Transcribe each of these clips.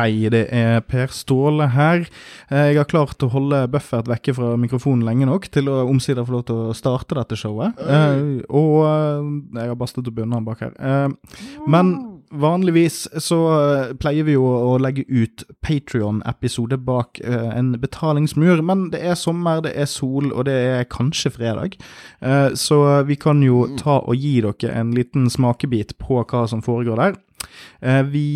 Hei, det er Per Ståle her. Eh, Jeg har klart å holde Buffert vekke fra mikrofonen lenge nok til å omsider få lov til å starte dette showet. Uh, og eh, jeg har bastet opp bunnene bak her. Uh, Men vanligvis så pleier vi jo å legge ut Patrion-episode bak en betalingsmur, men det er sommer, det er sol, og det er kanskje fredag. Så vi kan jo ta og gi dere en liten smakebit på hva som foregår der. Eh, vi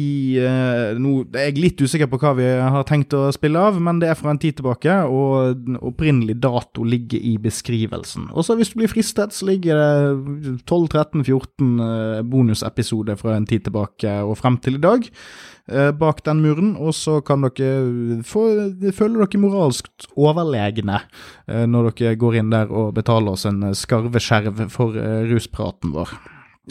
Nå er Jeg litt usikker på hva vi har tenkt å spille av, men det er fra en tid tilbake, og opprinnelig dato ligger i beskrivelsen. Og så hvis du blir fristet, så ligger det 12-13-14 eh, bonusepisoder fra en tid tilbake og frem til i dag. eh, Bak den muren, og så kan dere få, føle dere moralsk overlegne eh, når dere går inn der og betaler oss en skarveskjerv for eh, ruspraten vår.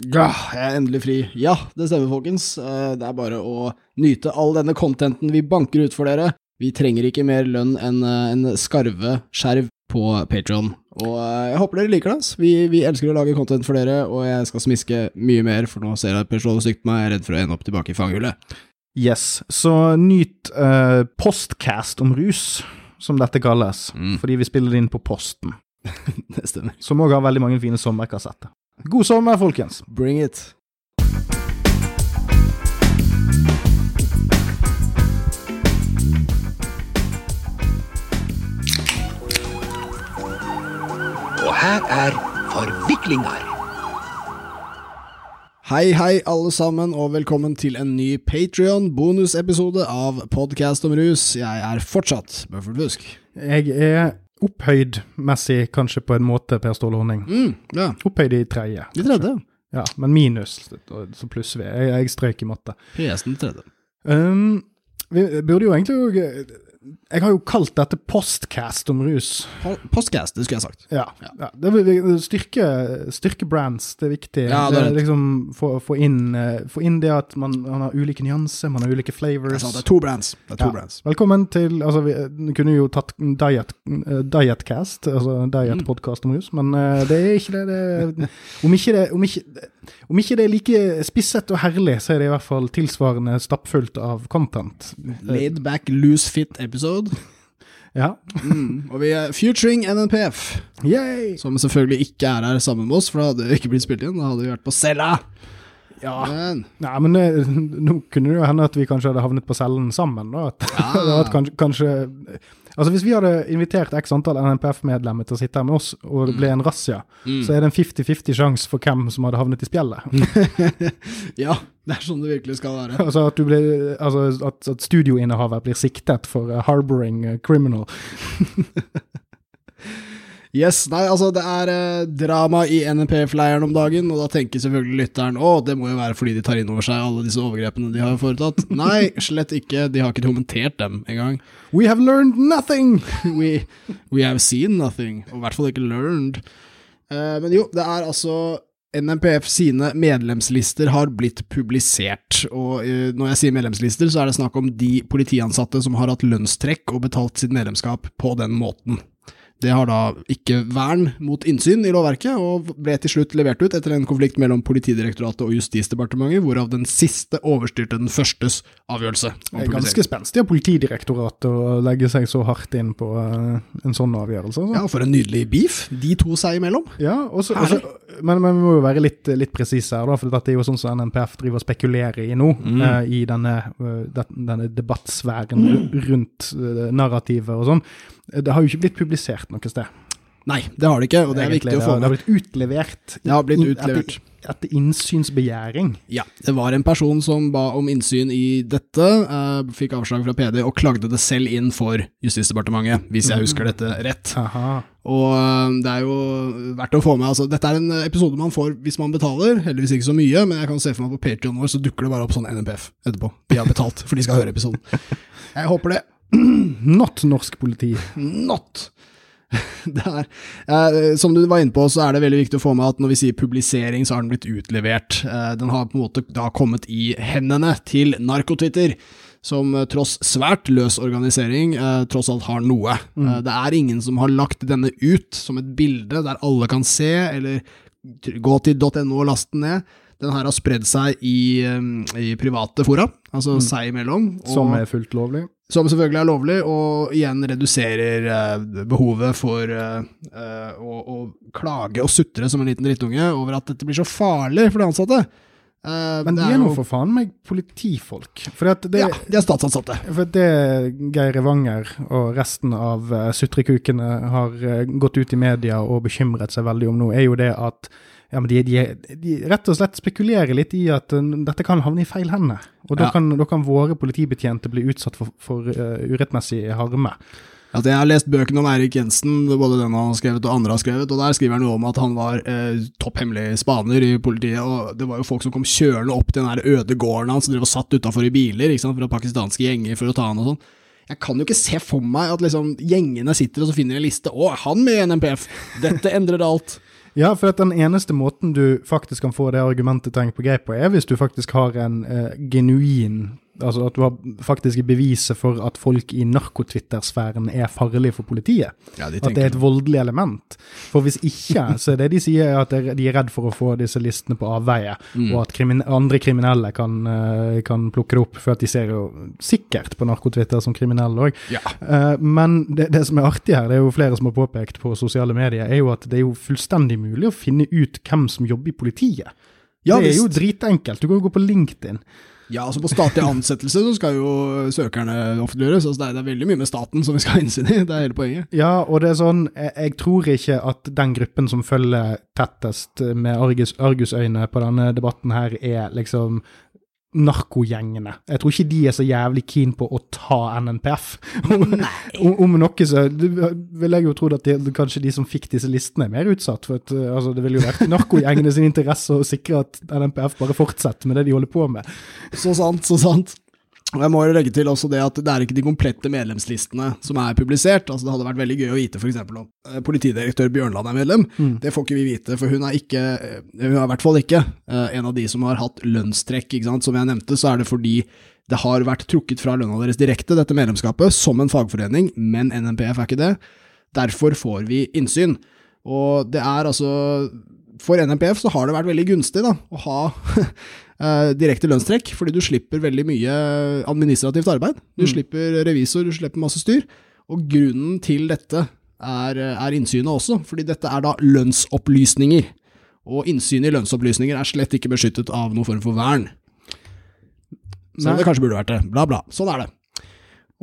Ja, jeg er endelig fri. Ja, det stemmer, folkens. Eh, Det er bare å nyte all denne contenten vi banker ut for dere. Vi trenger ikke mer lønn enn eh, en skarve skjerv på Patron. Og eh, jeg håper dere liker det. Vi, vi elsker å lage content for dere, og jeg skal smiske mye mer, for nå ser jeg at Per Ståle stygt på meg. Jeg er redd for å ende opp tilbake i fangehullet. Yes, så nyt uh, postcast om rus, som dette kalles, Mm. fordi vi spiller det inn på Posten, Det stemmer. som òg har veldig mange fine sommerkassetter. God sommer, folkens! Bring it. Og her er forviklinger. Hei, hei, alle sammen, og velkommen til en ny Patrion-bonusepisode av Podcast om rus. Jeg er fortsatt Buffert Busk. Jeg er opphøyd messig, kanskje på en måte, Per Ståle Honning. Mm, ja, Opphøyd i tredje. I tredje. Ja, men minus, så plusser vi. Jeg, jeg strøyk i matte. PS-en tredje. Um, vi burde jo egentlig òg Jeg har jo kalt dette postcast om rus. Postcast, det skulle jeg sagt. Ja. ja. Det er, styrke, styrke brands, det er viktig. Ja, det er det, liksom få, få, inn, eh, få inn det at man, man har ulike nyanser, man har ulike Det er, flavors. det er to brands. Det er to Ja. brands. Velkommen til Altså, vi kunne jo tatt diet, eh, Dietcast, altså diet-podkast om rus, men uh, det er ikke det. om, ikke det om, ikke, om ikke det er like spisset og herlig, så er det i hvert fall tilsvarende stappfullt av content. Laid back, loose fit episode. Ja. Mm. Og vi er featuring NNPF, Yay! som selvfølgelig ikke er her sammen med oss, for da hadde vi ikke blitt spilt inn. Da hadde vi vært på cella. Ja. Men Nei, men nå kunne det jo hende at vi kanskje hadde havnet på cellen sammen. Da. At, ja. at kanskje, kanskje Altså Hvis vi hadde invitert x antall NNPF-medlemmer til å sitte her med oss, og det ble en razzia, Mm. så er det en 50-50 sjanse for hvem som hadde havnet i spjeldet. ja, det er sånn det virkelig skal være. altså at, du blir, altså at, at studioinnehaver blir siktet for uh, harboring a criminal. Yes, nei, altså det er eh, drama i NNPF-leiren om dagen, og da tenker selvfølgelig lytteren å, det må jo være fordi de tar inn over seg alle disse overgrepene de har foretatt. Nei, slett ikke, de har ikke kommentert dem engang. We have learned nothing! We, we have seen nothing, og i hvert fall ikke learned. Eh, men jo, det er altså NMPF sine medlemslister har blitt publisert, og eh, når jeg sier medlemslister, så er det snakk om de politiansatte som har hatt lønnstrekk og betalt sitt medlemskap på den måten. Det har da ikke vern mot innsyn i lovverket, og ble til slutt levert ut etter en konflikt mellom Politidirektoratet og Justisdepartementet, hvorav den siste overstyrte den førstes avgjørelse. Det er ganske spenstig av Politidirektoratet å legge seg så hardt inn på uh, en sånn avgjørelse. Så. Ja, for en nydelig beef, de to seg imellom. Ja, også, også, men, men vi må jo være litt, litt presise her, da, for dette er jo sånn som NNPF driver og spekulerer i nå, Mm. eh, i denne, eh, denne debattsfæren mm. rundt eh, narrativet og sånn. Det har jo ikke blitt publisert noe sted. Nei, det har det ikke, og det er egentlig. viktig å få Det har med. blitt utlevert. Det har blitt utlevert. Etter, innsynsbegjæring. Ja, det var en person som ba om innsyn i dette, eh, fikk avslag fra PD og klagde det selv inn for Justisdepartementet, hvis jeg husker dette rett. Aha. Og eh, det er jo verdt å få med, altså dette er en episode man får hvis man betaler, heldigvis ikke så mye, men jeg kan se for meg på Patreon vår så dukker det bare opp sånn NMPF etterpå. De har betalt, for de skal høre episoden. Jeg håper det. Not norsk politi. Not! Det er, eh, som du var inne på, så er det veldig viktig å få med at når vi sier publisering, så har den blitt utlevert. Eh, den har på en måte da kommet i hendene til Narkotwitter, som eh, tross svært løs organisering, eh, tross alt har noe. Eh, det er ingen som har lagt denne ut som et bilde der alle kan se, eller gå til .no og laste den ned. Den her har spredd seg i, eh, i private fora, altså seg imellom. og- Som er fullt lovlig. Som selvfølgelig er lovlig, og igjen reduserer eh, behovet for eh, eh, å, å klage og sutre som en liten drittunge over at dette blir så farlig for de ansatte. Eh, Men de er, er nå for faen meg politifolk. Det, Ja, de er statsansatte. For det Geir Evanger og resten av uh, sutrekukene har eh, gått ut i media og bekymret seg veldig om nå, er jo det at ja, men de, de, de rett og slett spekulerer litt i at eh, dette kan havne i feil hender. Og da, Ja. kan, da kan våre politibetjente bli utsatt for, for uh, urettmessig harme. Altså, jeg har lest bøkene om Eirik Jensen, både den han har skrevet og andre har skrevet, og der skriver han jo om at han var eh, topphemmelig spaner i politiet, og det var jo folk som kom kjørende opp til den der øde gården hans, og drev og satt utafor i biler, sant, fra pakistanske gjenger for å ta han og sånn. Jeg kan jo ikke se for meg at liksom gjengene sitter og så finner en liste, å, han med i NMPF? Dette endrer alt. Ja, for at den eneste måten du faktisk kan få det argumentet tenkt på grep på, er hvis du faktisk har en eh, genuin Altså at du har faktisk beviset for at folk i narkotwittersfæren er farlige for politiet. Ja, de At det er et voldelig element. For hvis ikke, så er det de sier er at de er redd for å få disse listene på avveie, og at krimin andre kriminelle kan, eh, kan plukke det opp, for at de ser jo sikkert på narkotwitter som kriminelle òg. Ja. Men det, det som er artig her, det er jo flere som har påpekt på sosiale medier, er jo at det er jo fullstendig mulig å finne ut hvem som jobber i politiet. Ja, det er jo dritenkelt. Du kan jo gå på LinkedIn. Ja, altså På statlig ansettelse så skal jo søkerne offentliggjøres. Altså det, er, det er veldig mye med staten som vi skal ha innsyn i. Det er hele poenget. Ja, og det er sånn, jeg, jeg tror ikke at den gruppen som følger tettest med Argus, Argusøyne på denne debatten her, er liksom narkogjengene. Jeg tror ikke de er så jævlig keen på å ta NNPF. om, om noe så vil jeg jo tro at de, kanskje de som fikk disse listene, er mer utsatt. For at, uh, altså, det ville jo vært i narkogjengene sin interesse å sikre at NNPF bare fortsetter med det de holder på med. Så sant, så sant. Og jeg må jo legge til også det at det er ikke de komplette medlemslistene som er publisert. Altså Det hadde vært veldig gøy å vite f.eks. om eh, politidirektør Bjørnland er medlem. Det får ikke vi vite, for hun er ikke eh, Hun er i hvert fall ikke eh, en av de som har hatt lønnstrekk. ikke sant? Som jeg nevnte, så er det fordi det har vært trukket fra lønna deres direkte, dette medlemskapet, som en fagforening, men NNPF er ikke det. Derfor får vi innsyn. Og det er altså For NNPF så har det vært veldig gunstig da, å ha direkte lønnstrekk, fordi du slipper veldig mye administrativt arbeid. Du slipper revisor, du slipper masse styr. Og grunnen til dette er, er innsynet også, fordi dette er da lønnsopplysninger. Og innsyn i lønnsopplysninger er slett ikke beskyttet av noen form for vern. Selv om det kanskje burde vært det. Bla, bla. Sånn er det.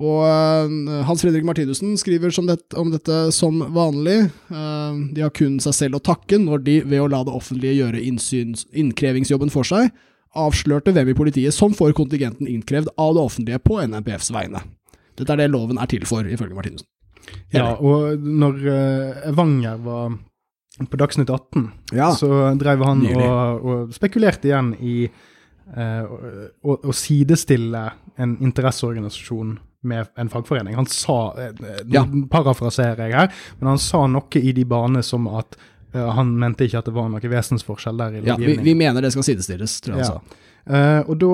Og øh, Hans Fredrik Martinussen skriver som det, om dette som vanlig. De har kun seg selv å takke når de, ved å la det offentlige gjøre innsyns, innkrevingsjobben for seg, avslørte hvem i politiet som får kontingenten innkrevd av det offentlige på NNPFs vegne. Dette er det loven er til for, ifølge Martinussen. Ja, og når Evanger var på Dagsnytt 18, Ja. så drev han og, og spekulerte igjen i eh, å, å- sidestille en interesseorganisasjon med en fagforening. Han sa, eh, Ja. parafraserer jeg her, men han sa noe i de baner som at eh, han mente ikke at det var noen vesensforskjell der i Ja, vi, vi mener det skal sidestilles, tror jeg han sa. Eh, og da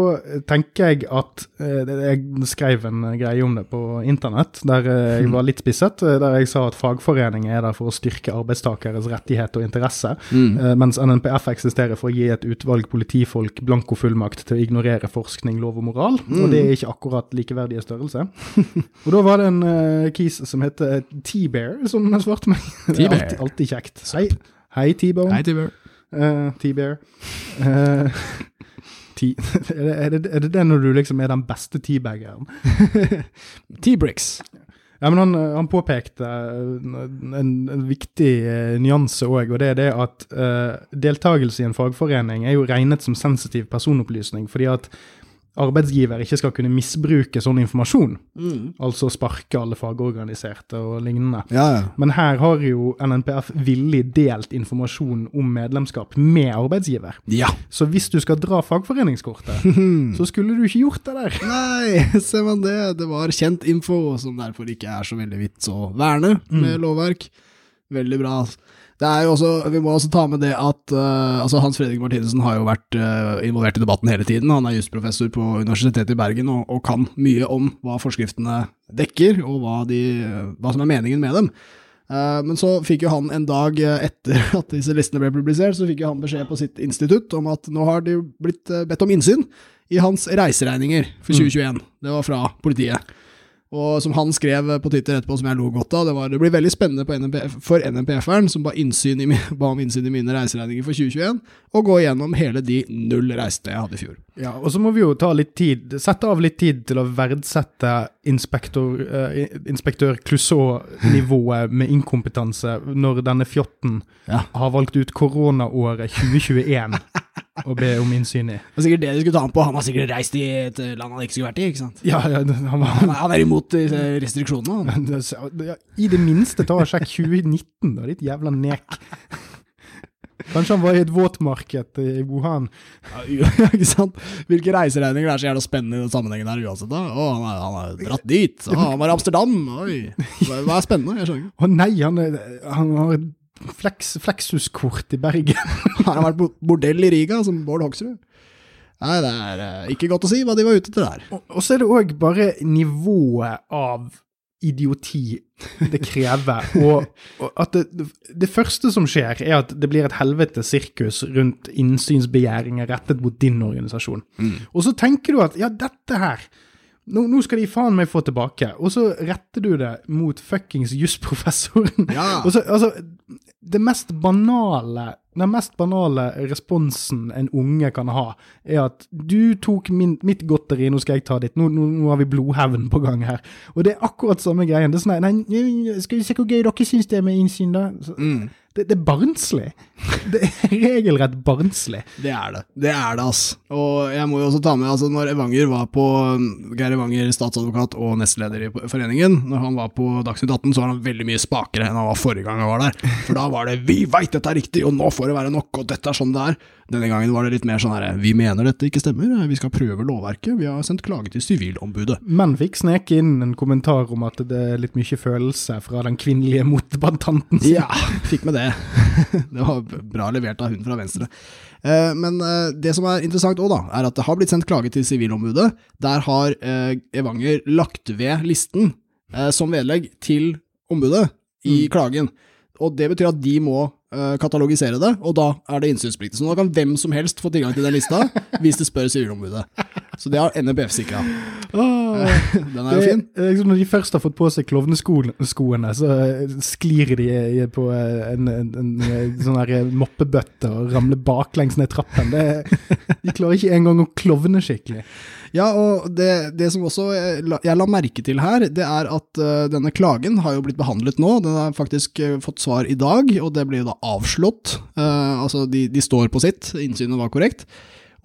tenker jeg at uh, Jeg skrev en greie om det på internett, der uh, jeg var litt spisset. eh, Der jeg sa at fagforeninger er der for å styrke arbeidstakeres rettighet og interesse, eh, mens NNPF eksisterer for å gi et utvalg politifolk blankofullmakt til å ignorere forskning, lov og moral. Og det er ikke akkurat likeverdige størrelse. og da var det en uh, kis som heter T-Bear, som svarte meg. Det er T-Bear. alltid, alltid kjekt. Hei, hei T-Bone. Hei. Eh, T-Bear. Eh, T- er, det, er, det, det når du liksom er den beste teabageren? T-Bricks. Ja, men han, eh, han påpekte en, en viktig eh, nyanse òg, og det er det at uh, deltakelse i en fagforening er jo regnet som sensitiv personopplysning, fordi at arbeidsgiver ikke skal kunne misbruke sånn informasjon, altså sparke alle fagorganiserte og lignende. Ja, ja. Men her har jo NNPF villig delt informasjon om medlemskap med arbeidsgiver. Ja. Så hvis du skal dra fagforeningskortet, så skulle du ikke gjort det der. Nei, ser man det. Det var kjent info, som derfor ikke er så veldig vits å verne med lovverk. Veldig bra. Det er jo også, Vi må også ta med det at uh, altså Hans Fredrik Martinussen har jo vært uh, involvert i debatten hele tiden. Han er jusprofessor på Universitetet i Bergen og, og kan mye om hva forskriftene dekker, og hva, de, hva som er meningen med dem. Uh, Men så fikk jo han en dag etter at disse listene ble publisert, så fikk jo han beskjed på sitt institutt om at nå har de blitt bedt om innsyn i hans reiseregninger for 2021. Det var fra politiet. Og som han skrev på Twitter etterpå, som jeg lo godt av, det var det blir veldig spennende på NMPF, for NMPF-eren, som ba, i, ba om innsyn i mine reiseregninger for 2021, å gå igjennom hele de null reisene jeg hadde i fjor. Ja, og så må vi jo ta litt tid, sette av litt tid til å verdsette inspektor, eh, inspektør Clouseau-nivået med inkompetanse når denne fjotten Ja. har valgt ut koronaåret 2021 å be om innsyn i. Det var sikkert det de skulle ta ham på. Han har sikkert reist i et land han ikke skulle vært i, ikke sant? Ja, ja, han Han var er, han er imot restriksjonene, han. I det minste ta og sjekk 2019, da, ditt jævla nek. Kanskje han var i et våtmarked i Wuhan. Ja, ikke sant? Hvilke reiseregninger er så jævla spennende i den sammenhengen her uansett, da? Å, han har, han dratt dit. Å, han var i Amsterdam. Oi. Hva, hva er spennende? Jeg skjønner ikke. Å nei, han, er, han har et flex, Flexus-kort i Bergen. Han har vært bordell i Riga, som Bård Hoksrud. Nei, det er eh, ikke godt å si hva de var ute til der. Og, og så er det òg bare nivået av idioti det krever. Og, og at det, det første som skjer, er at det blir et helvete sirkus rundt innsynsbegjæringer rettet mot din organisasjon. Og så tenker du at ja, dette her nå, nå skal de faen meg få tilbake. Og så retter du det mot fuckings jusprofessoren. Ja. Og så, altså, det mest banale den mest banale responsen en unge kan ha, er at du tok min, mitt godteri, nå skal jeg ta ditt. Nå, nå, nå har vi blodhevn på gang her. Og det er akkurat samme greien. Det er sånn, nei, nei, skal vi se hvor gøy dere syns det er med innsyn, da? Så, det, det er barnslig. Det er regelrett barnslig. Det er det. Det er det, ass. Og jeg må jo også ta med, altså når Evanger var på Geir Evanger, statsadvokat og nestleder i foreningen, når han var på Dagsnytt 18, så var han veldig mye spakere enn han var forrige gang han var der. For da var det 'vi veit dette er riktig, og nå får det være nok', og dette er sånn det er. Denne gangen var det litt mer sånn herre 'vi mener dette ikke stemmer, vi skal prøve lovverket, vi har sendt klage til Sivilombudet'. Men fikk sneke inn en kommentar om at det er litt mye følelse fra den kvinnelige motdebattanten. sin. Ja, fikk med det. Det var bra levert av hun fra Venstre. Eh, Men eh, det som er interessant òg, da, er at det har blitt sendt klage til Sivilombudet. Der har eh, Evanger lagt ved listen som vedlegg til ombudet i klagen. Og det betyr at de må katalogisere det, og da er det innsynspliktig. Så nå kan hvem som helst få tilgang til den lista, hvis det spør Sivilombudet. Så det har NBF sikra. Den er jo fin. er liksom når de først har fått på seg klovneskoene, så eh, sklir de på eh, en, en, en, en sånn her moppebøtte og ramler baklengs ned trappen. Det, de klarer ikke engang å klovne skikkelig. Ja, og det, det som også jeg la, jeg la merke til her, det er at uh, denne klagen har jo blitt behandlet nå. Den har faktisk uh, fått svar i dag, og det blir jo da avslått. Uh, altså, de, de står på sitt, innsynet var korrekt.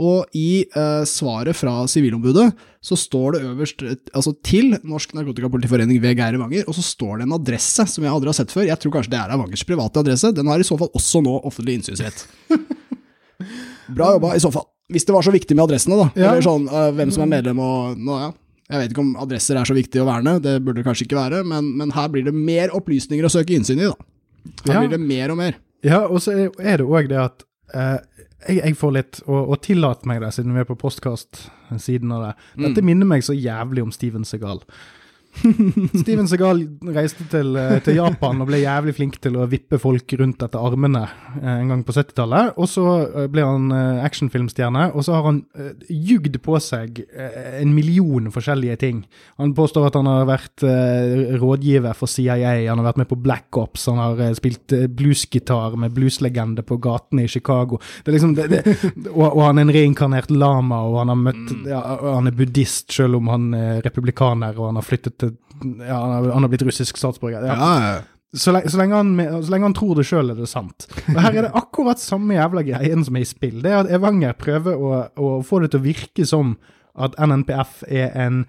Og i eh, svaret fra Sivilombudet så står det øverst altså til Norsk Narkotikapolitiforening ved Geir Evanger, og så står det en adresse som jeg aldri har sett før. Jeg tror kanskje det er Evangers private adresse. Den har i så fall også nå offentlig innsynsrett. Bra jobba, i så fall. Hvis det var så viktig med adressene, da. Ja. Eller sånn, eh, hvem som er medlem og nå, ja. Jeg vet ikke om adresser er så viktig å verne, det burde det kanskje ikke være, men, men her blir det mer opplysninger å søke innsyn i, da. Her Ja. blir det mer og mer. Ja, og så er det òg det at eh, jeg, jeg får litt, og, og tillat meg det, siden vi er på postkast-siden av det. Dette minner meg så jævlig om Steven Segal. Steven Segal reiste til, eh, til Japan og ble jævlig flink til å vippe folk rundt etter armene eh, en gang på 70-tallet. Og så eh, ble han actionfilmstjerne, og så har han jugd på seg en million forskjellige ting. Han påstår at han har vært rådgiver for CIA, han har vært med på Black Ops, han har spilt bluesgitar med blueslegende på gatene i Chicago. Det liksom, det, det, og, og han er en reinkarnert lama, og han har møtt ja, Han er buddhist, selv om han er republikaner, og han har flyttet ja, han har, blitt russisk statsborger. Ja. Ja, Så, lenge, så, lenge han, så lenge han tror det sjøl, er det sant. Og her er det akkurat samme jævla greien som er i spill. Det er at Evanger prøver å, å få det til å virke som at NNPF er en,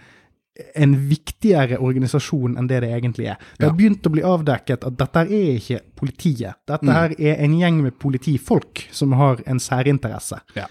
en viktigere organisasjon enn det det egentlig er. Det har Ja. begynt å bli avdekket at dette er ikke politiet. Dette her er en gjeng med politifolk som har en særinteresse. Ja.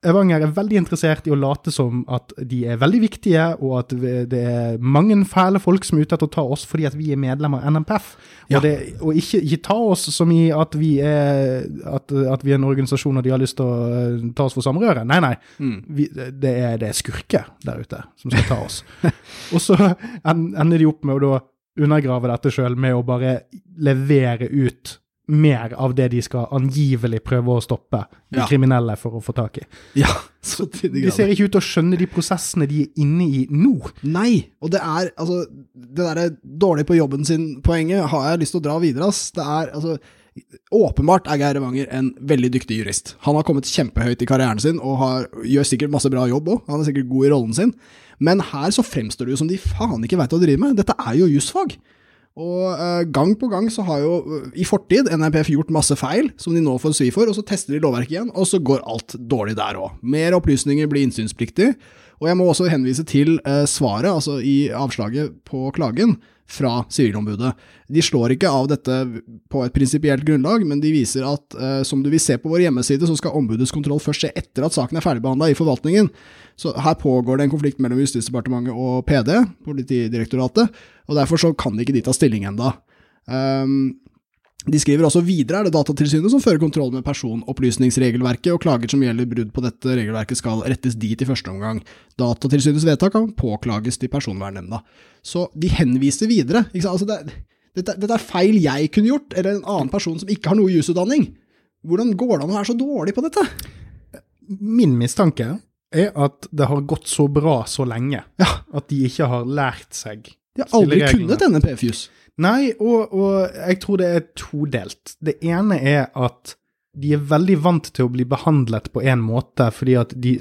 Evanger er veldig interessert i å late som at de er veldig viktige, og at det er mange fæle folk som er ute etter å ta oss fordi at vi er medlemmer av NMPF. Og, Ja. det, og ikke, ikke ta oss som i at vi, er, at, at vi er en organisasjon og de har lyst til å eh, ta oss for samrøre. Nei, nei. Vi, det, er, det er skurker der ute som skal ta oss. og så ender de opp med å da undergrave dette sjøl med å bare levere ut mer av det de skal angivelig prøve å stoppe de Ja. kriminelle for å få tak i. Ja, så til de ser ikke ut til å skjønne de prosessene de er inne i nå. Nei, og det er altså Det derre dårlig på jobben sin-poenget har jeg lyst til å dra videre, ass. Det er altså Åpenbart er Geir Evanger en veldig dyktig jurist. Han har kommet kjempehøyt i karrieren sin og har, gjør sikkert masse bra jobb òg. Han er sikkert god i rollen sin. Men her så fremstår det jo som de faen ikke veit hva de driver med. Dette er jo jusfag. Og uh, gang på gang så har jo uh, i fortid NRPF gjort masse feil som de nå får svi for, og så tester de lovverket igjen, og så går alt dårlig der òg. Mer opplysninger blir innsynspliktig. Og jeg må også henvise til eh, svaret, altså i avslaget på klagen, fra Sivilombudet. De slår ikke av dette på et prinsipielt grunnlag, men de viser at eh, som du vil se på vår hjemmeside, så skal ombudets kontroll først skje etter at saken er ferdigbehandla i forvaltningen. Så her pågår det en konflikt mellom Justisdepartementet og PD, Politidirektoratet, og derfor så kan ikke de ta stilling enda. Um, de skriver også videre er det Datatilsynet som fører kontroll med personopplysningsregelverket, og klager som gjelder brudd på dette regelverket skal rettes dit i første omgang. Datatilsynets vedtak kan påklages til Personvernnemnda. Så de henviser videre. Altså det, dette, dette er feil jeg kunne gjort, eller en annen person som ikke har noe jusutdanning. Hvordan går det an å være så dårlig på dette? Min mistanke er at det har gått så bra så lenge Ja. at de ikke har lært seg De har aldri kunnet denne PF-jus. Nei, og, og jeg tror det er todelt. Det ene er at de er veldig vant til å bli behandlet på en måte fordi at, de,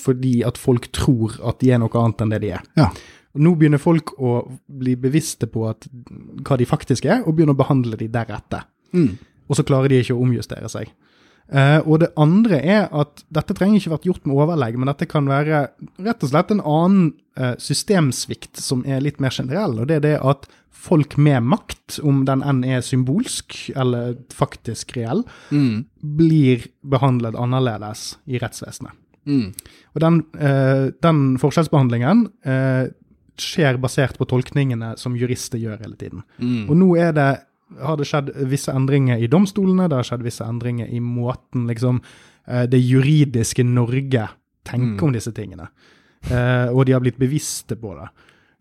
fordi at folk tror at de er noe annet enn det de er. Ja. Og Nå begynner folk å bli bevisste på at, hva de faktisk er, og begynner å behandle de deretter. Mm. Og så klarer de ikke å omjustere seg. Eh, og det andre er at dette trenger ikke vært gjort med overlegg, men dette kan være rett og slett en annen uh, systemsvikt som er litt mer generell, og det er det at folk med makt, om den enn er symbolsk eller faktisk reell, Mm. blir behandlet annerledes i rettsvesenet. Mm. Og den, uh, den forskjellsbehandlingen eh, skjer basert på tolkningene som jurister gjør hele tiden. Mm. Og nå er det, har det skjedd visse endringer i domstolene, det har skjedd visse endringer i måten liksom, eh, det juridiske Norge tenker Mm. om disse tingene. Eh, og de har blitt bevisste på det.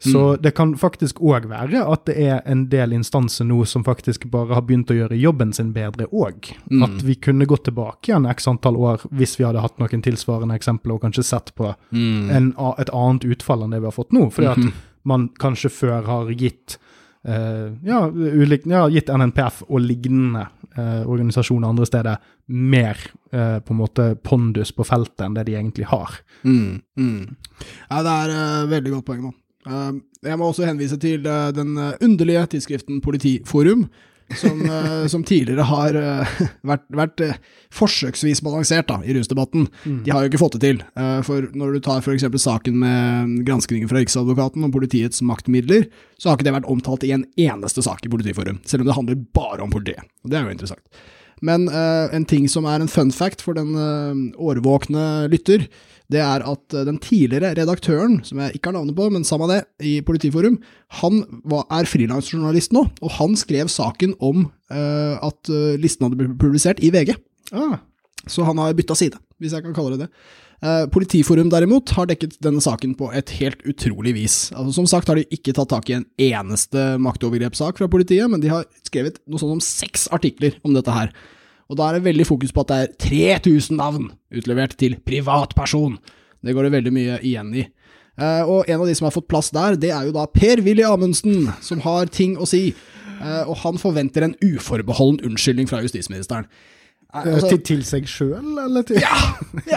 Så det kan faktisk òg være at det er en del instanser nå som faktisk bare har begynt å gjøre jobben sin bedre òg. Mm. At vi kunne gått tilbake igjen x antall år hvis vi hadde hatt noen tilsvarende eksempler og kanskje sett på Mm. en, et annet utfall enn det vi har fått nå. Fordi at man kanskje før har gitt ja, ulik, ja, gitt NNPF og lignende eh, organisasjoner andre steder mer eh, på en måte pondus på feltet enn det de egentlig har. Mm, mm. Ja, det er uh, veldig godt poeng, mann. Eh, jeg må også henvise til eh, den eh, underlige tidsskriften Politiforum, som, eh, som tidligere har eh, vært, vært eh, forsøksvis balansert da, i rusdebatten. De har jo ikke fått det til. for når du tar f.eks. saken med granskningen fra Riksadvokaten om politiets maktmidler, så har ikke det vært omtalt i en eneste sak i Politiforum, selv om det handler bare om politiet. Og det er jo interessant. Men eh, en ting som er en fun fact for den eh, årvåkne lytter, det er at eh, den tidligere redaktøren, som jeg ikke har navnet på, men samme det, i Politiforum, han var, er frilansjournalist nå, og han skrev saken om uh, at listen hadde blitt publisert i VG. Ah, Så han har bytta side, hvis jeg kan kalle det det. Politiforum derimot har dekket denne saken på et helt utrolig vis. Altså, som sagt har de ikke tatt tak i en eneste maktovergrepssak fra politiet, men de har skrevet noe sånt som seks artikler om dette her. Og da er det veldig fokus på at det er 3000 navn utlevert til privatperson. Det går det veldig mye igjen i. Uh, og en av de som har fått plass der, det er jo da Per-Willy Amundsen, som har ting å si. Uh, og han forventer en uforbeholden unnskyldning fra justisministeren. Eh, eh, altså- til, til seg sjøl, eller til ja,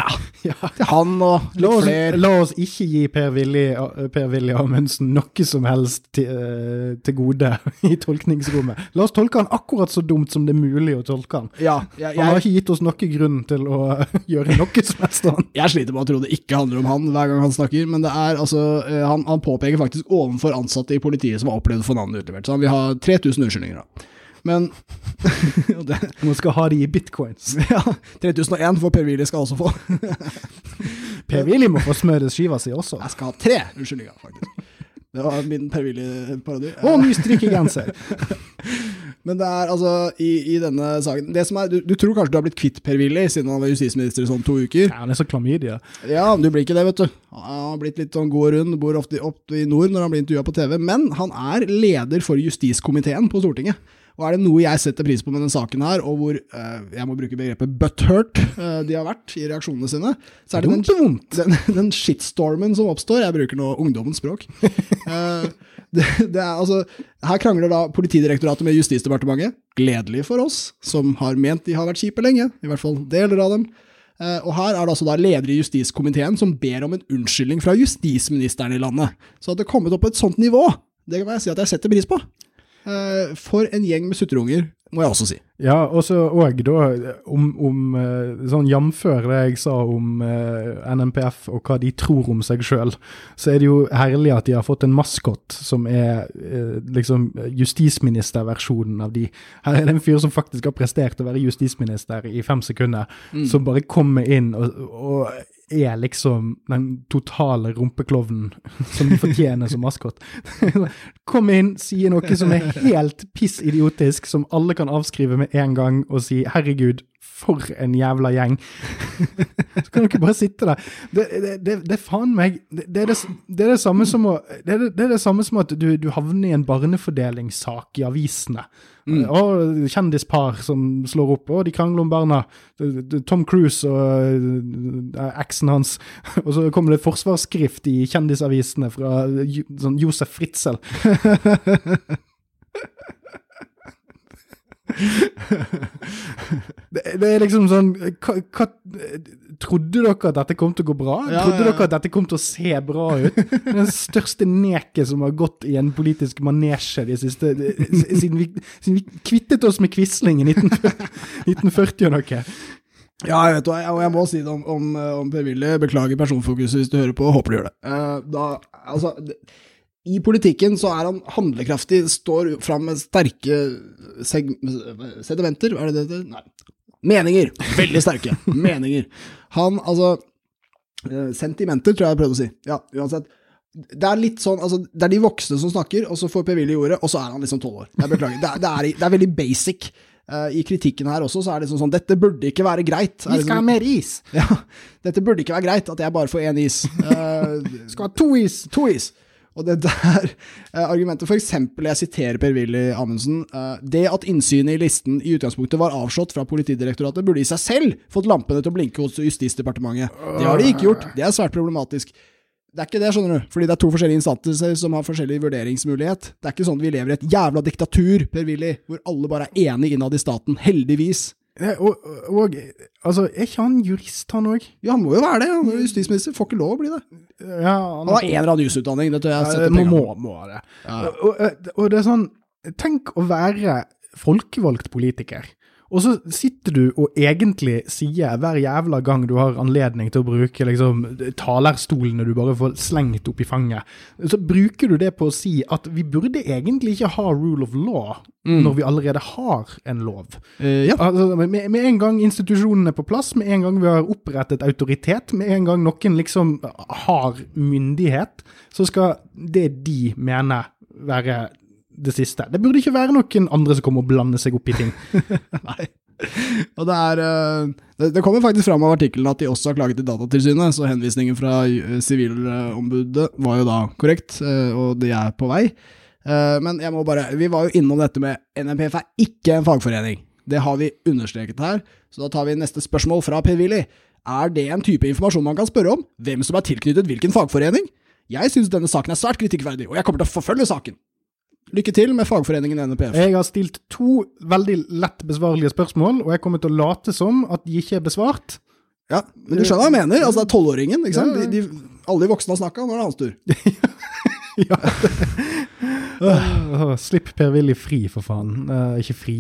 Ja. til han og litt La oss, flere. la oss ikke gi Per-Willy per Willy Amundsen noe som helst til, eh, til gode i tolkningsrommet. La oss tolke han akkurat så dumt som det er mulig å tolke han. Ja, jeg, Han har ikke gitt oss noen grunn til å gjøre noe som helst Han. jeg sliter med å tro det ikke handler om han hver gang han snakker, men det er altså eh, Han, han påpeker faktisk overfor ansatte i politiet som har opplevd å få navnet utlevert, så han vil ha 3000 unnskyldninger, da. Men det, Man skal ha de i bitcoins. Ja, 3001 får Per-Willy skal også få. Per-Willy må få smørskiva si også. Jeg skal ha tre unnskyldninger, faktisk. Det var min Per-Willy-parodi. Å, ny strikkegenser! Men det er altså, i, i denne saken det som er, du, du tror kanskje du har blitt kvitt Per-Willy siden han var justisminister i sånn to uker. Ja, han er så klamydia. Ja, du blir ikke det, vet du. Han har blitt litt sånn god og rund, bor ofte oppe i nord når han blir intervjua på TV. Men han er leder for justiskomiteen på Stortinget. Og er det noe jeg setter pris på med denne saken her, og hvor eh, jeg må bruke begrepet butthurt eh, de har vært i reaksjonene sine, så er det den, den, den shitstormen som oppstår. Jeg bruker nå ungdommens språk. Eh, det, det er, altså, her krangler da Politidirektoratet med Justisdepartementet. Gledelig for oss, som har ment de har vært kjipe lenge. I hvert fall deler av dem. Uh, og her er det altså da leder i justiskomiteen som ber om en unnskyldning fra justisministeren i landet. Så at det kommet opp på et sånt nivå, det kan jeg si at jeg setter pris på. Eh, for en gjeng med sutterunger, må jeg også si. Ja, og så òg da, om, om eh, sånn jamfør det jeg sa om eh, NMPF og hva de tror om seg sjøl, så er det jo herlig at de har fått en maskot som er eh, liksom justisministerversjonen av de. Her er det en fyr som faktisk har prestert å være justisminister i fem sekunder, som bare kommer inn og, og er liksom den totale rumpeklovnen som de fortjener som maskot. Kom inn, si noe som er helt piss idiotisk, som alle kan avskrive med en gang, og si 'herregud, for en jævla gjeng'. Så kan dere bare sitte der. Det, det, det, det er faen meg det, det, er det, samme som å Det er det, samme som at du, du havner i en barnefordelingssak i avisene. Og kjendispar som slår opp, og de krangler om barna. Tom Cruise og uh, eksen hans. Og så kommer det et forsvarsskrift i kjendisavisene fra sånn Josef Fritzel. det, det er liksom sånn hva, hva, Trodde dere at dette kom til å gå bra? Ja, Trodde ja, ja. dere at dette kom til å se bra ut? Den største neket som har gått i en politisk manesje de siste siden vi, siden vi kvittet oss med Quisling i 1940, 1940 og noe. Ja, jeg vet, og jeg, og jeg må si det om, om, om Per-Willy. Beklager personfokuset hvis du hører på, håper du gjør det. Uh, da, altså, det. I politikken så er han handlekraftig, står fram med sterke sedimenter, er det det det? Nei. Meninger. Veldig sterke. Meninger. Han, altså eh, Sentimenter, tror jeg jeg prøvde å si. Ja, uansett. Det er litt sånn, altså, det er de voksne som snakker, og så får Per-Willy ordet, og så er han liksom tolv år. Jeg beklager. Det er, det er, det er veldig basic. Uh, I kritikken her også, så er det liksom sånn Dette burde ikke være greit. Vi skal ha mer is. ja, dette burde ikke være greit, at jeg bare får én is. Uh, Skal ha to is. to is. Og det der eh, argumentet, eksempel, jeg siterer Per-Willy Amundsen, eh, det at innsynet i listen i utgangspunktet var avslått fra Politidirektoratet, burde i seg selv fått lampene til å blinke hos Justisdepartementet. Det har de ikke gjort. Det er svært problematisk. Det er ikke det, skjønner du, fordi det er to forskjellige instanser som har forskjellig vurderingsmulighet. Det er ikke sånn vi lever i et jævla diktatur, Per-Willy, hvor alle bare er enige innad i staten. Heldigvis. Og, og altså, er ikke han jurist, han òg? Ja, han må jo være det. Han er justisminister. Får ikke lov å bli det. Ja, Han har en eller annen jusutdanning, det tror jeg Ja, det må, må, må det. Ja. Og, og, og det er sånn Tenk å være folkevalgt politiker. Og så sitter du og egentlig sier hver jævla gang du har anledning til å bruke liksom, talerstolene du bare får slengt opp i fanget, så bruker du det på å si at vi burde egentlig ikke ha rule of law når vi allerede har en lov. Uh, ja. Altså, med, med en gang institusjonene er på plass, med en gang vi har opprettet autoritet, med en gang noen liksom har myndighet, så skal det de mener være det siste. Det burde ikke være noen andre som kommer og blander seg opp i ting. Nei. Og det er eh, Det, det kommer faktisk fram av artikkelen at de også har klaget til Datatilsynet, så henvisningen fra eh, Sivilombudet var jo da korrekt, eh, og de er på vei. Men jeg må bare Vi var jo innom dette med NMPF er ikke en fagforening. Det har vi understreket her, så da tar vi neste spørsmål fra Per-Willy. Er det en type informasjon man kan spørre om? Hvem som er tilknyttet hvilken fagforening? Jeg synes denne saken er svært kritikkverdig, og jeg kommer til å forfølge saken. Lykke til med fagforeningen NPF. Jeg har stilt to veldig lett besvarlige spørsmål, og jeg kommer til å late som at de ikke er besvart. Ja, men du skjønner hva jeg mener? Altså, det er tolvåringen, ikke sant? De, de, alle de voksne har snakka, nå er det hans tur. Ja. Slipp Per-Willy fri, for faen. Uh, ikke fri.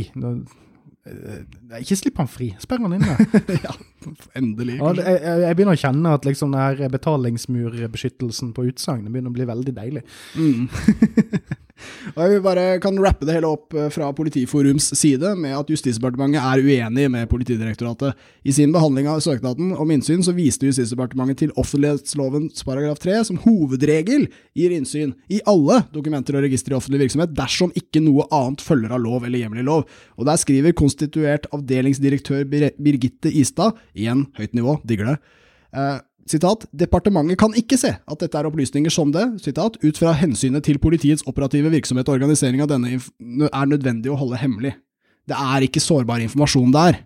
Eh, ikke slipp han fri, sperr han inne. ja, endelig. Ja, jeg jeg begynner å kjenne at liksom den her betalingsmurbeskyttelsen på utsagnet begynner å bli veldig deilig. Mm. Og jeg vil bare kan rappe det hele opp eh, fra Politiforums side med at Justisdepartementet er uenig med Politidirektoratet. I sin behandling av søknaden om innsyn så viste Justisdepartementet til offentlighetslovens paragraf 3 som hovedregel gir innsyn i alle dokumenter og registre i offentlig virksomhet dersom ikke noe annet følger av lov eller hjemmel lov. Og der skriver konstituert avdelingsdirektør Birgitte Istad, igjen høyt nivå, digger det. Sitat, Departementet kan ikke se at dette er opplysninger som det, sitat, ut fra hensynet til politiets operative virksomhet og organisering av denne er nødvendig å holde hemmelig. Det er ikke sårbar informasjon der.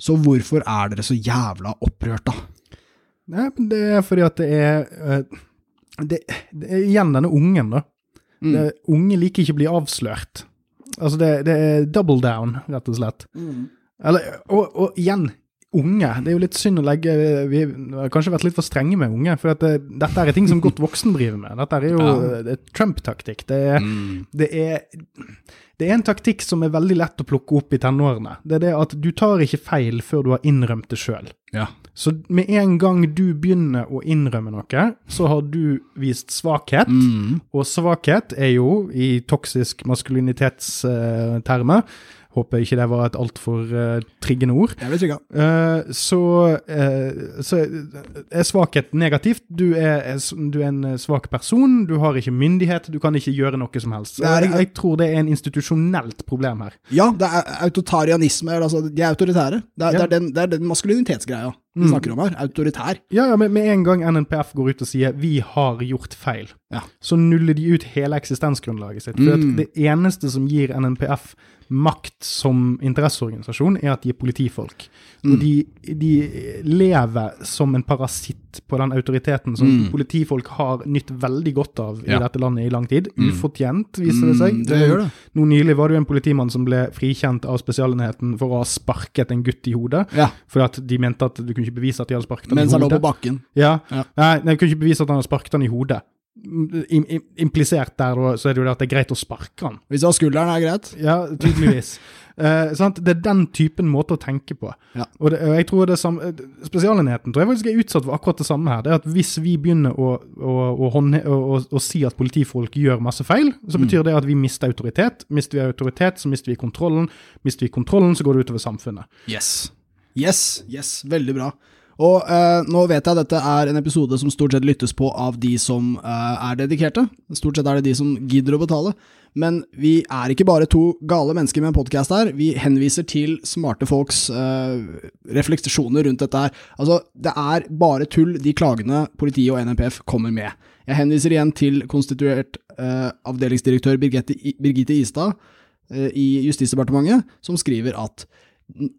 Så hvorfor er dere så jævla opprørt, da? Nei, det er fordi at det er eh, det, det er igjen denne ungen, da. Mm. Det, unge liker ikke å bli avslørt. Altså, det, det er double down, rett og slett. Eller, og, og igjen, unge. Det er jo litt synd å legge Vi har kanskje vært litt for strenge med unge, for det, dette er ting som godt voksen driver med. Dette er jo Ja. det er Trump-taktikk. Det, er- det, det er en taktikk som er veldig lett å plukke opp i tenårene. Det er det at du tar ikke feil før du har innrømt det sjøl. Ja. Så med en gang du begynner å innrømme noe, så har du vist svakhet. Mm. Og svakhet er jo, i toksisk maskulinitetstermer Håper ikke det var et altfor uh, triggende ord. Jeg vet ikke. Uh, så, uh, så er svakhet negativt. Du er, du er en svak person, du har ikke myndighet, du kan ikke gjøre noe som helst. Er- jeg, jeg tror det er en institusjonelt problem her. Ja, det er autotarianisme. Altså, de er autoritære. Det er, Ja. det er den, det den maskulinitetsgreia vi Mm. snakker om her. Autoritær. Ja, ja, men med en gang NNPF går ut og sier 'vi har gjort feil', Ja. så nuller de ut hele eksistensgrunnlaget sitt. For Mm. det eneste som gir NNPF makt som interesseorganisasjon, er at de er politifolk. Mm. Og de, de lever som en parasitt på den autoriteten som Mm. politifolk har nytt veldig godt av i Ja. dette landet i lang tid. Mm. Ufortjent, viser det seg. Mm, det gjør det. Nå nylig var det jo en politimann som ble frikjent av Spesialenheten for å ha sparket en gutt i hodet. Ja, Fordi at de mente at du kunne ikke bevise at de hadde sparket ham i hodet. Mens han lå på bakken. Ja. Ja. Nei, de kunne ikke bevise at han hadde sparket han i hodet. Im, im, implisert der så er det jo det at det er greit å sparke han. Hvis det var skulderen, er det greit. Ja, tydeligvis. Eh, sant? Det er den typen måte å tenke på. Ja. Og, det, og jeg tror det samme, Spesialenheten tror jeg faktisk er utsatt for akkurat det samme her. Det er at Hvis vi begynner å, å, å, håndhe, å, si at politifolk gjør masse feil, så Mm. betyr det at vi mister autoritet. Mister vi autoritet, så mister vi kontrollen. Mister vi kontrollen, så går det utover samfunnet. Yes. Yes, yes, veldig bra. Og eh, nå vet jeg at dette er en episode som stort sett lyttes på av de som eh, er dedikerte. Stort sett er det de som gidder å betale. Men vi er ikke bare to gale mennesker med en podkast her. Vi henviser til smarte folks eh, refleksjoner rundt dette her. Altså, det er bare tull de klagene politiet og NMPF kommer med. Jeg henviser igjen til konstituert eh, avdelingsdirektør Birgitte, Birgitte Istad eh, i Justisdepartementet, som skriver at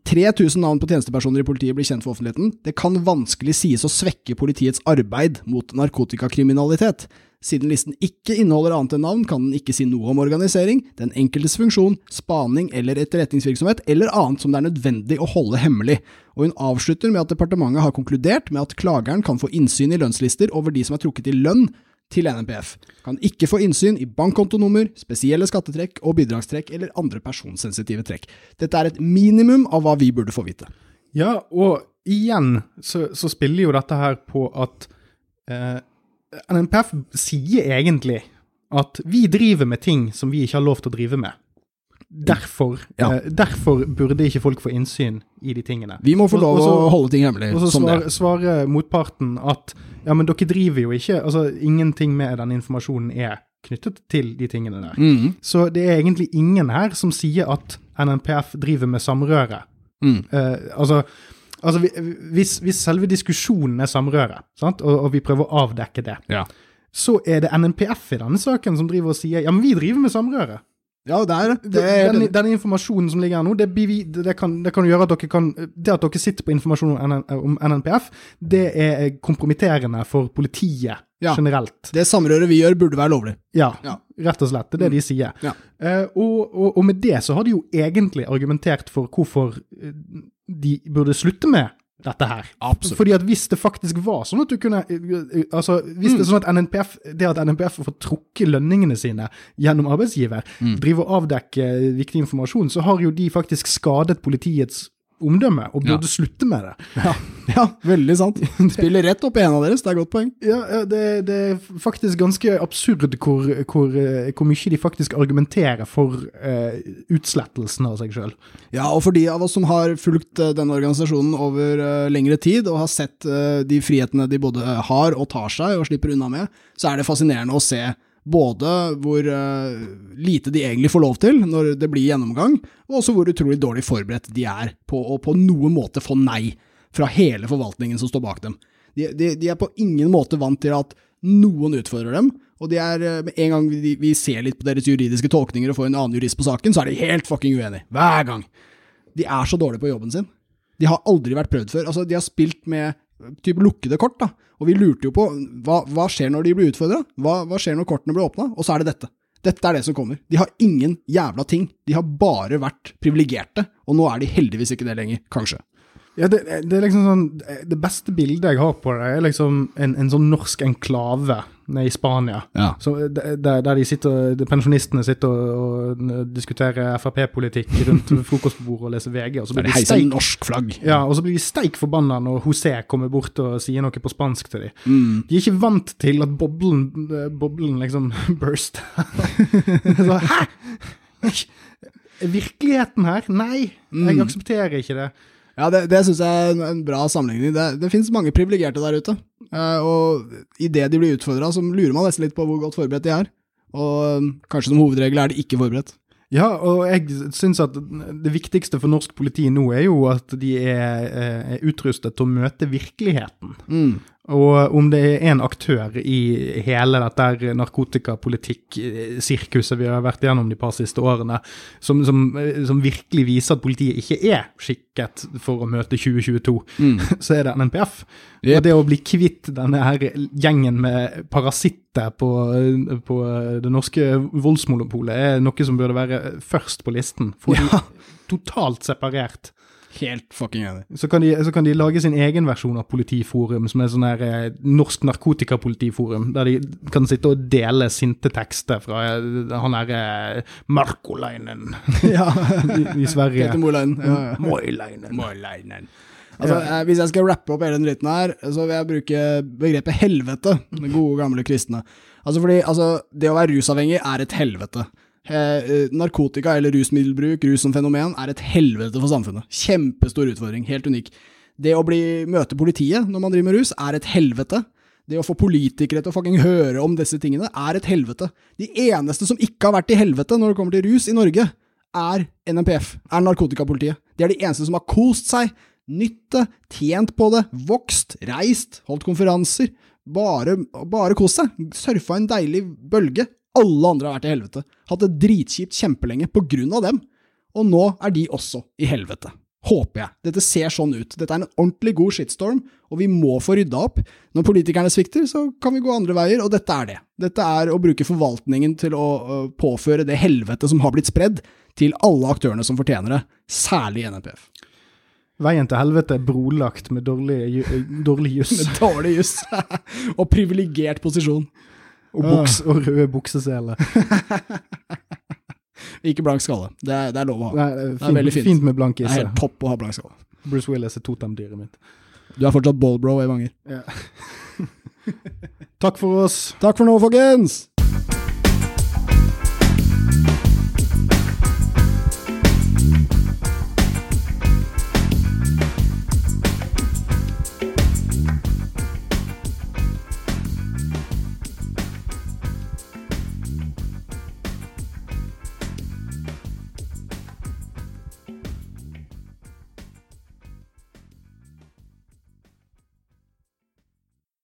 3000 navn på tjenestepersoner i politiet blir kjent for offentligheten. Det kan vanskelig sies å svekke politiets arbeid mot narkotikakriminalitet. Siden listen ikke inneholder annet enn navn, kan den ikke si noe om organisering, den enkeltes funksjon, spaning eller etterretningsvirksomhet, eller annet som det er nødvendig å holde hemmelig. Og hun avslutter med at departementet har konkludert med at klageren kan få innsyn i lønnslister over de som er trukket i lønn til NNPF. Kan ikke få innsyn i bankkontonummer, spesielle skattetrekk og bidragstrekk eller andre personsensitive trekk. Dette er et minimum av hva vi burde få vite. Ja, og igjen så, så spiller jo dette her på at eh, NNPF sier egentlig at vi driver med ting som vi ikke har lov til å drive med. Derfor, Ja. eh, derfor burde ikke folk få innsyn i de tingene. Vi må få lov å holde ting hemmelig. Og så svarer motparten at ja, men dere driver jo ikke Altså, ingenting med den informasjonen er knyttet til de tingene der. Mm, Så det er egentlig ingen her som sier at NNPF driver med samrøre. mm, Eh, altså, altså hvis, hvis selve diskusjonen er samrøre, sant? Og, og vi prøver å avdekke det, ja. så er det NNPF i denne saken som driver og sier ja, men vi driver med samrøre. Ja, det er det. Den, den informasjonen som ligger her nå, det, det, kan, det kan gjøre at dere kan Det at dere sitter på informasjon om, NN, om NNPF, det er kompromitterende for politiet Ja. generelt. det samrøret vi gjør, burde være lovlig. Ja, Ja. rett og slett. Det er det de sier. Ja. Eh, og, og, og med det så har de jo egentlig argumentert for hvorfor eh, de burde slutte med dette her. Absolutt. Fordi at hvis det faktisk var sånn at du kunne eh, eh, Altså, hvis det er sånn at NNPF det at NNPF får trukket lønningene sine gjennom arbeidsgiver, drive og avdekke viktig informasjon, så har jo de faktisk skadet politiets omdømme, og burde Ja. slutte med det. Ja, ja veldig sant. Spiller rett opp i en av deres, det er et godt poeng. Ja, ja, det, det er faktisk ganske absurd hvor, hvor, eh, hvor mye de faktisk argumenterer for uh, utslettelsen av seg sjøl. Ja, og for de av oss som har fulgt eh, denne organisasjonen over uh, lengre tid, og har sett uh, de frihetene de både har og tar seg og slipper unna med, så er det fascinerende å se både hvor uh, lite de egentlig får lov til når det blir gjennomgang, og også hvor utrolig dårlig forberedt de er på å på noen måte få nei fra hele forvaltningen som står bak dem. De, de, de er på ingen måte vant til at noen utfordrer dem, og de er, eh, med en gang vi, vi ser litt på deres juridiske tolkninger og får en annen jurist på saken, så er de helt fucking uenige. Hver gang. De er så dårlige på jobben sin. De har aldri vært prøvd før. Altså, de har spilt med type lukkede kort, da. Og vi lurte jo på hva, hva skjer når de blir utfordra? Hva, hva skjer når kortene blir åpna? Og så er det dette. Dette er det som kommer. De har ingen jævla ting. De har bare vært privilegerte, og nå er de heldigvis ikke det lenger, kanskje. Ja, det, det er liksom sånn Det beste bildet jeg har på det, er liksom en, en sånn norsk enklave nede i Spania. Ja. Så, der, der de sitter, de pensjonistene sitter og, og diskuterer Frp-politikk rundt frokostbordet og leser VG, og så blir de steik, norsk flagg. ja, og så blir de steik forbanna når José kommer bort og sier noe på spansk til dem. Mm. De er ikke vant til at boblen, eh, boblen liksom burst. så, hæ? Virkeligheten her? Nei, Mm. jeg aksepterer ikke det. Ja, det, det syns jeg er en, bra sammenligning. Det, det finnes mange privilegerte der ute, eh, og idet de blir utfordra, så lurer man nesten litt på hvor godt forberedt de er. Og um, kanskje som hovedregel er de ikke forberedt. Ja, og jeg syns at det viktigste for norsk politi nå er jo at de er, eh, er utrustet til å møte virkeligheten. Mm. Og om det er en aktør i hele dette narkotikapolitikk-sirkuset vi har vært gjennom de par siste årene, som, som, som virkelig viser at politiet ikke er skikket for å møte 2022, så er det NNPF. Yep. Og det å bli kvitt denne her gjengen med parasitter på, på det norske voldsmonopolet er noe som burde være først på listen. Få Ja. totalt separert. Helt fucking enig. Så kan, de, så kan de lage sin egen versjon av politiforum, som er sånn her eh, norsk narkotikapolitiforum, der de kan sitte og dele sinte tekster fra eh, han derre Markolainen ja. i, i Sverige. Peter Molein. Ja, ja. Moilainen. Altså, eh, Hvis jeg skal rappe opp hele den dritten her, så vil jeg bruke begrepet helvete. Det gode, gamle kristne. Altså fordi, altså, Det å være rusavhengig er et helvete. Eh, eh, narkotika eller rusmiddelbruk, rus som fenomen, er et helvete for samfunnet. Kjempestor utfordring. Helt unik. Det å bli, møte politiet når man driver med rus, er et helvete. Det å få politikere til å fucking høre om disse tingene, er et helvete. De eneste som ikke har vært i helvete når det kommer til rus i Norge, er NMPF, er narkotikapolitiet. De er de eneste som har kost seg, nytt det, tjent på det, vokst, reist, holdt konferanser. Bare, bare kost seg. Surfa en deilig bølge. Alle andre har vært i helvete. Hatt det dritkjipt kjempelenge på grunn av dem. Og nå er de også i helvete. Håper jeg. Dette ser sånn ut. Dette er en ordentlig god shitstorm, og vi må få rydda opp. Når politikerne svikter, så kan vi gå andre veier, og dette er det. Dette er å bruke forvaltningen til å påføre det helvete som har blitt spredd, til alle aktørene som fortjener det, særlig NNPF. Veien til helvete er brolagt med dårlig, ju- dårlig juss Med dårlig juss og privilegert posisjon. Og, buks, og røde bukseseler. Ikke blank skalle. Det er, det er lov å ha. Nei, det er er fint, veldig fint. fint med blank Det er helt topp å ha blank skalle. Bruce Willis er totemdyret mitt. Du er fortsatt ballbro, Evanger. Takk for oss. Takk for nå, folkens!